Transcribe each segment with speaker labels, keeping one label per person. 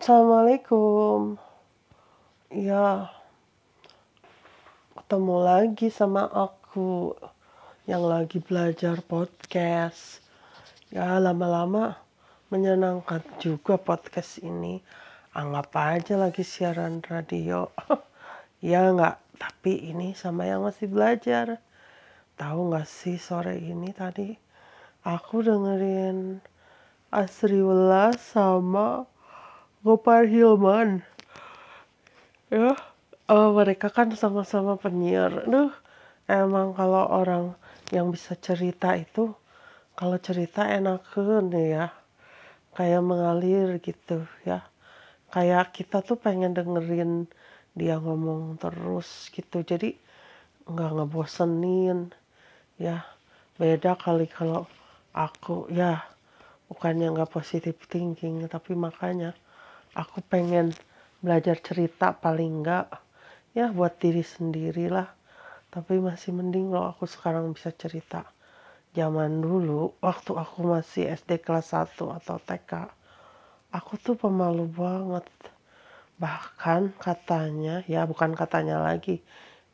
Speaker 1: Assalamualaikum. Ya, ketemu lagi sama aku yang lagi belajar podcast. Ya, lama-lama menyenangkan juga podcast ini. Anggap aja lagi siaran radio. ya nggak, tapi ini sama yang masih belajar. Tahu nggak sih sore ini tadi aku dengerin Asriullah sama Gopar Hilman. Ya? Uh, mereka kan sama-sama penyiar. Duh, emang kalau orang yang bisa cerita itu kalau cerita enakan ya. Kayak mengalir gitu ya. Kayak kita tuh pengen dengerin dia ngomong terus gitu. Jadi nggak ngebosenin ya. Beda kali kalau aku ya bukannya nggak positif thinking tapi makanya aku pengen belajar cerita paling enggak ya buat diri sendiri lah. Tapi masih mending loh aku sekarang bisa cerita zaman dulu. Waktu aku masih SD kelas 1 atau TK aku tuh pemalu banget. Bahkan katanya ya bukan katanya lagi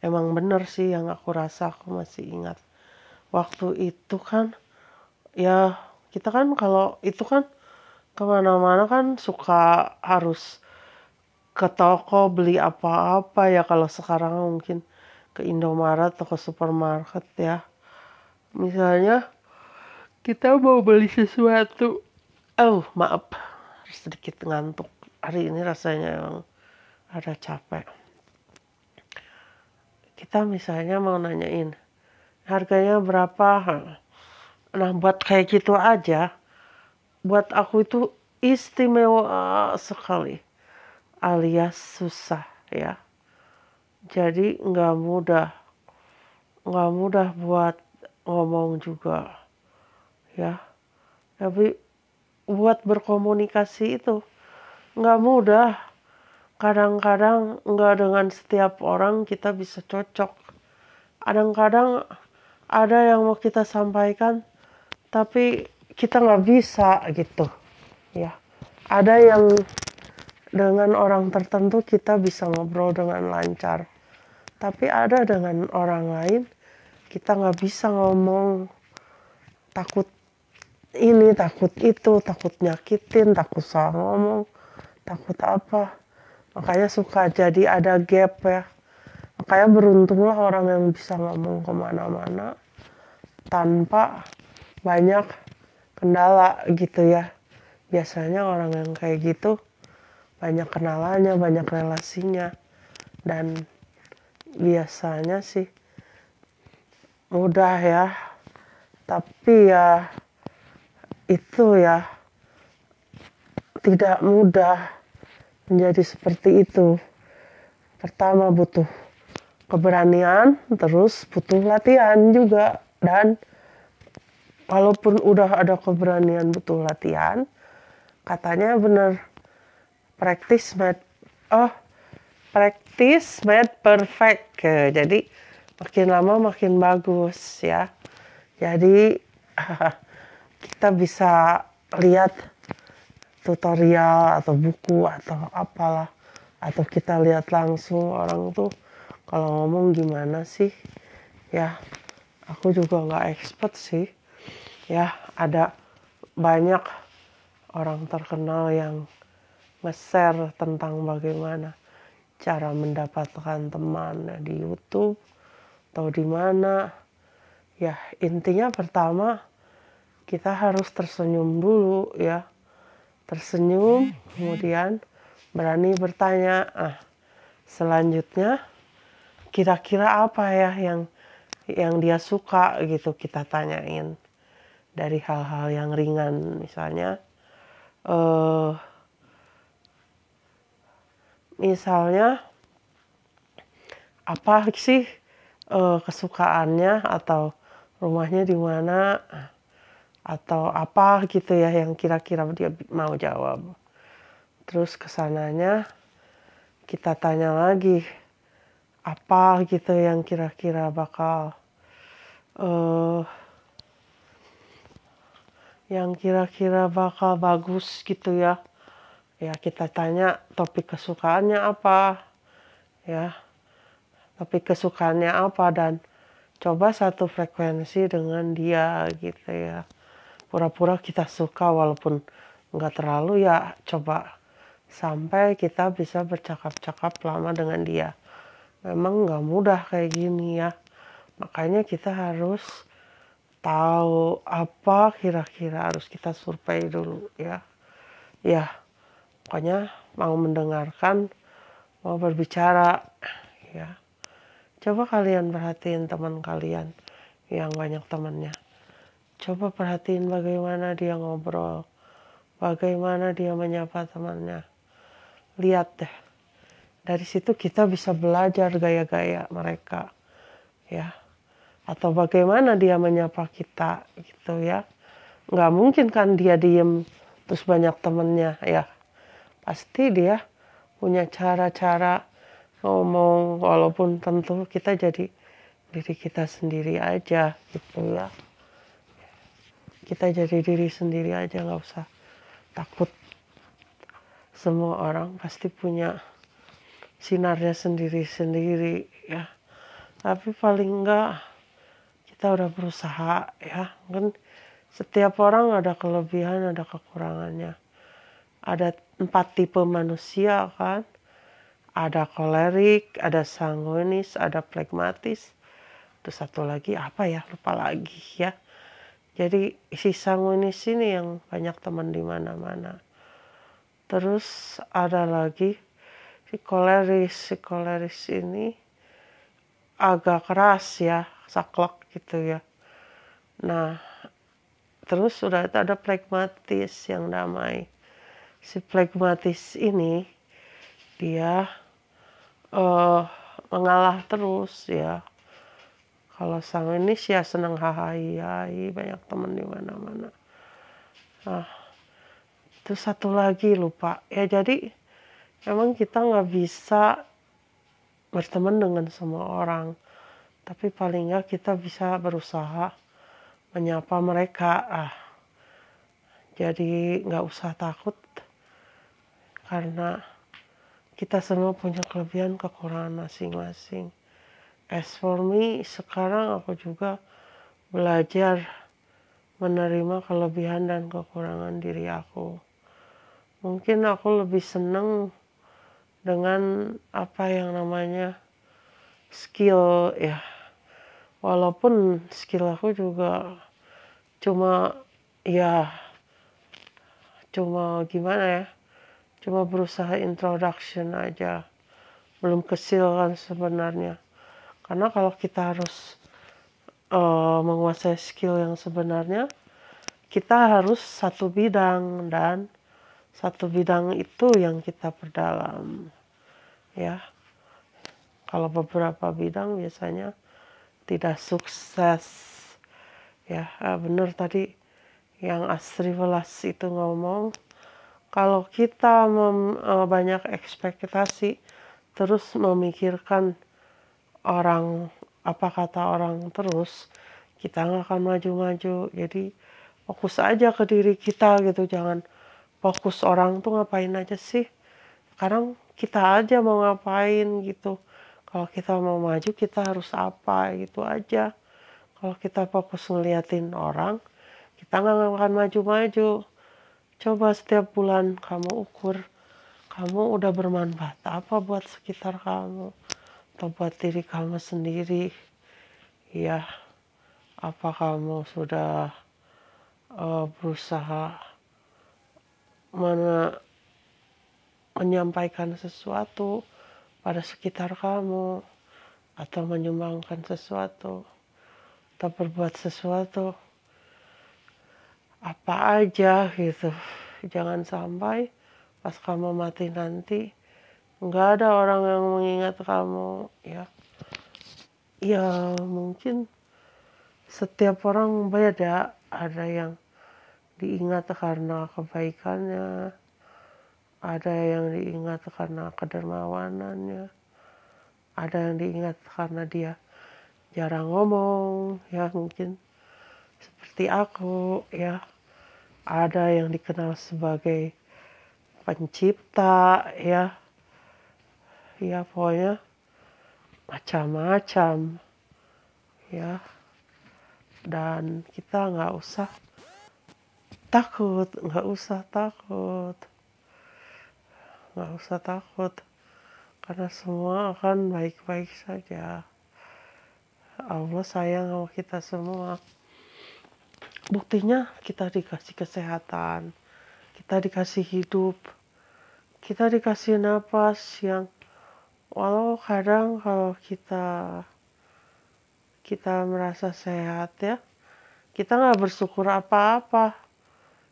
Speaker 1: emang bener sih yang aku rasa aku masih ingat. Waktu itu kan ya kita kan kalau itu kan ke mana-mana kan suka harus ke toko beli apa-apa ya kalau sekarang mungkin ke Indomaret atau ke supermarket ya. Misalnya kita mau beli sesuatu. Oh maaf sedikit ngantuk. Hari ini rasanya emang ada capek. Kita misalnya mau nanyain harganya berapa? Nah buat kayak gitu aja buat aku itu istimewa sekali. Alias susah ya. Jadi nggak mudah nggak mudah buat ngomong juga ya. Tapi buat berkomunikasi itu nggak mudah. Kadang-kadang nggak dengan setiap orang kita bisa cocok. Kadang-kadang ada yang mau kita sampaikan tapi kita nggak bisa gitu. Ya. Ada yang dengan orang tertentu kita bisa ngobrol dengan lancar. Tapi ada dengan orang lain kita nggak bisa ngomong. Takut ini takut itu takut nyakitin takut salah ngomong takut apa. Makanya suka jadi ada gap ya. Makanya beruntunglah orang yang bisa ngomong ke mana-mana tanpa banyak kendala gitu ya. Biasanya orang yang kayak gitu banyak kenalannya banyak relasinya. Dan biasanya sih mudah ya. Tapi ya itu ya tidak mudah menjadi seperti itu. Pertama butuh keberanian terus butuh latihan juga. Dan kalaupun udah ada keberanian butuh latihan katanya bener practice made oh practice made perfect. Jadi makin lama makin bagus ya. Jadi kita bisa lihat tutorial atau buku atau apalah atau kita lihat langsung orang tuh kalau ngomong gimana sih? Ya aku juga nggak expert sih ya ada banyak orang terkenal yang nge-share tentang bagaimana cara mendapatkan teman di YouTube atau di mana. Ya, intinya pertama kita harus tersenyum dulu ya. Tersenyum, kemudian berani bertanya. Ah, selanjutnya kira-kira apa ya yang yang dia suka gitu kita tanyain dari hal-hal yang ringan misalnya uh, misalnya apa sih uh, kesukaannya atau rumahnya di mana atau apa gitu ya yang kira-kira dia mau jawab. Terus ke sananya kita tanya lagi apa gitu yang kira-kira bakal uh, yang kira-kira bakal bagus gitu ya. Ya kita tanya topik kesukaannya apa ya. Topik kesukaannya apa dan coba satu frekuensi dengan dia gitu ya. Pura-pura kita suka walaupun nggak terlalu ya coba sampai kita bisa bercakap-cakap lama dengan dia. Memang nggak mudah kayak gini ya. Makanya kita harus tahu apa kira-kira harus kita survei dulu ya. Ya pokoknya mau mendengarkan mau berbicara ya. Coba kalian perhatiin teman kalian yang banyak temannya. Coba perhatiin bagaimana dia ngobrol bagaimana dia menyapa temannya. Lihat deh dari situ kita bisa belajar gaya-gaya mereka ya atau bagaimana dia menyapa kita gitu ya. Nggak mungkin kan dia diem terus banyak temennya ya. Pasti dia punya cara-cara ngomong walaupun tentu kita jadi diri kita sendiri aja gitu ya. Kita jadi diri sendiri aja nggak usah takut. Semua orang pasti punya sinarnya sendiri-sendiri ya. Tapi paling enggak kita udah berusaha ya kan setiap orang ada kelebihan ada kekurangannya ada empat tipe manusia kan. Ada kolerik, ada sanguinis, ada plekmatis. Terus satu lagi apa ya? Lupa lagi ya. Jadi si sanguinis ini yang banyak teman di mana-mana. Terus ada lagi si koleris. Si koleris ini agak keras ya, saklek gitu ya. Nah, terus sudah ada plekmatis yang damai. Si plekmatis ini dia uh, mengalah terus ya. Kalau sang ini ya senang hahaha banyak teman di mana-mana. Nah itu satu lagi lupa. Ya jadi emang kita nggak bisa berteman dengan semua orang tapi paling nggak kita bisa berusaha menyapa mereka ah jadi nggak usah takut karena kita semua punya kelebihan kekurangan masing-masing. As for me, sekarang aku juga belajar menerima kelebihan dan kekurangan diri aku. Mungkin aku lebih senang dengan apa yang namanya skill ya. Walaupun skill aku juga cuma ya cuma gimana ya cuma berusaha introduction aja. Belum kesil kan sebenarnya. Karena kalau kita harus uh, menguasai skill yang sebenarnya kita harus satu bidang dan satu bidang itu yang kita perdalam ya. Kalau beberapa bidang biasanya tidak sukses. Ya benar tadi yang Asri Velas itu ngomong. Kalau kita mem, uh, banyak ekspektasi terus memikirkan orang apa kata orang terus kita nggak akan maju-maju. Jadi fokus aja ke diri kita gitu. Jangan fokus orang tuh ngapain aja sih? Sekarang kita aja mau ngapain gitu. Kalau kita mau maju kita harus apa gitu aja. Kalau kita fokus ngeliatin orang kita nggak akan maju-maju. Coba setiap bulan kamu ukur kamu udah bermanfaat apa buat sekitar kamu? Atau buat diri kamu sendiri. Ya, apa kamu sudah uh, berusaha mana menyampaikan sesuatu pada sekitar kamu atau menyumbangkan sesuatu atau berbuat sesuatu apa aja gitu. Jangan sampai pas kamu mati nanti nggak ada orang yang mengingat kamu ya. Ya mungkin setiap orang beda. Ada yang diingat karena kebaikannya ada yang diingat karena kedermawanannya. Ada yang diingat karena dia jarang ngomong ya mungkin. Seperti aku ya. Ada yang dikenal sebagai pencipta ya. Ya pokoknya macam-macam ya. Dan kita nggak usah takut nggak usah takut nggak usah takut. Karena semua akan baik-baik saja. Allah sayang sama kita semua. Buktinya kita dikasih kesehatan. Kita dikasih hidup. Kita dikasih nafas yang walau kadang kalau kita kita merasa sehat ya kita nggak bersyukur apa-apa.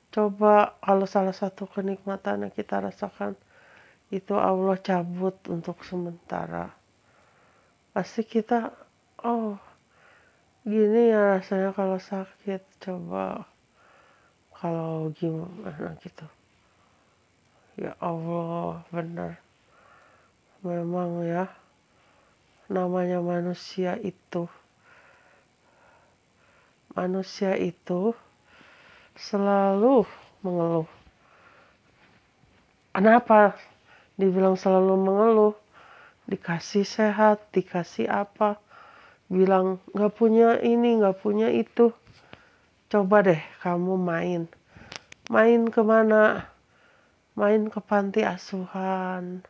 Speaker 1: Coba kalau salah satu kenikmatan yang kita rasakan itu Allah cabut untuk sementara. Pasti kita oh gini ya rasanya kalau sakit. Coba kalau gimana gitu. Ya Allah benar. Memang ya namanya manusia itu manusia itu selalu mengeluh. Kenapa dibilang selalu mengeluh? Dikasih sehat, dikasih apa? Bilang nggak punya ini, nggak punya itu. Coba deh kamu main. Main ke mana? Main ke panti asuhan.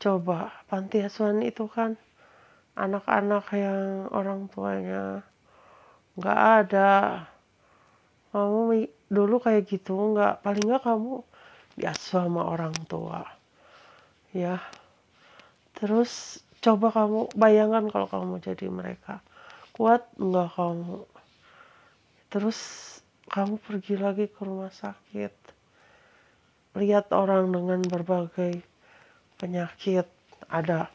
Speaker 1: Coba, panti asuhan itu kan anak-anak yang orang tuanya nggak ada kamu dulu kayak gitu nggak paling nggak kamu biasa sama orang tua ya. Terus coba kamu bayangkan kalau kamu jadi mereka. Kuat nggak kamu? Terus kamu pergi lagi ke rumah sakit. Lihat orang dengan berbagai penyakit. Ada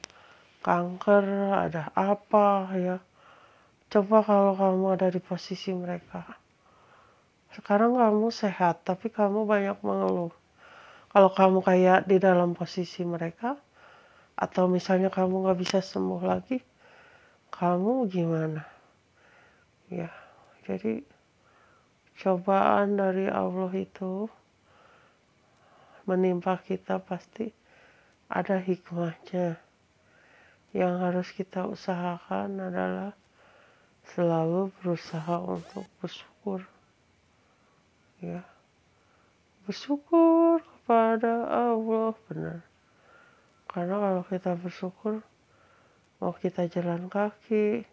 Speaker 1: kanker ada apa ya. Coba kalau kamu ada di posisi mereka. Sekarang kamu sehat, tapi kamu banyak mengeluh. Kalau kamu kayak di dalam posisi mereka, atau misalnya kamu nggak bisa sembuh lagi, kamu gimana? Ya, jadi cobaan dari Allah itu menimpa kita pasti ada hikmahnya. Yang harus kita usahakan adalah selalu berusaha untuk bersyukur ya bersyukur kepada Allah benar. Karena kalau kita bersyukur mau kita jalan kaki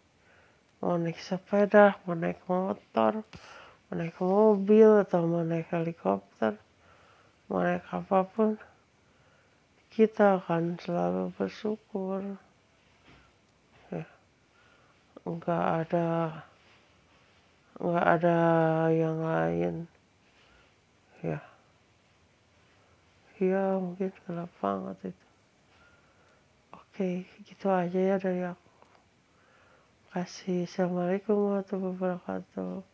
Speaker 1: mau naik sepeda mau naik motor mau naik mobil atau mau naik helikopter mau naik apa pun kita akan selalu bersyukur. Nggak ada nggak ada yang lain. Ya ya mungkin gelap banget itu. Oke gitu aja ya dari aku. Kasih assalamualaikum warahmatullahi wabarakatuh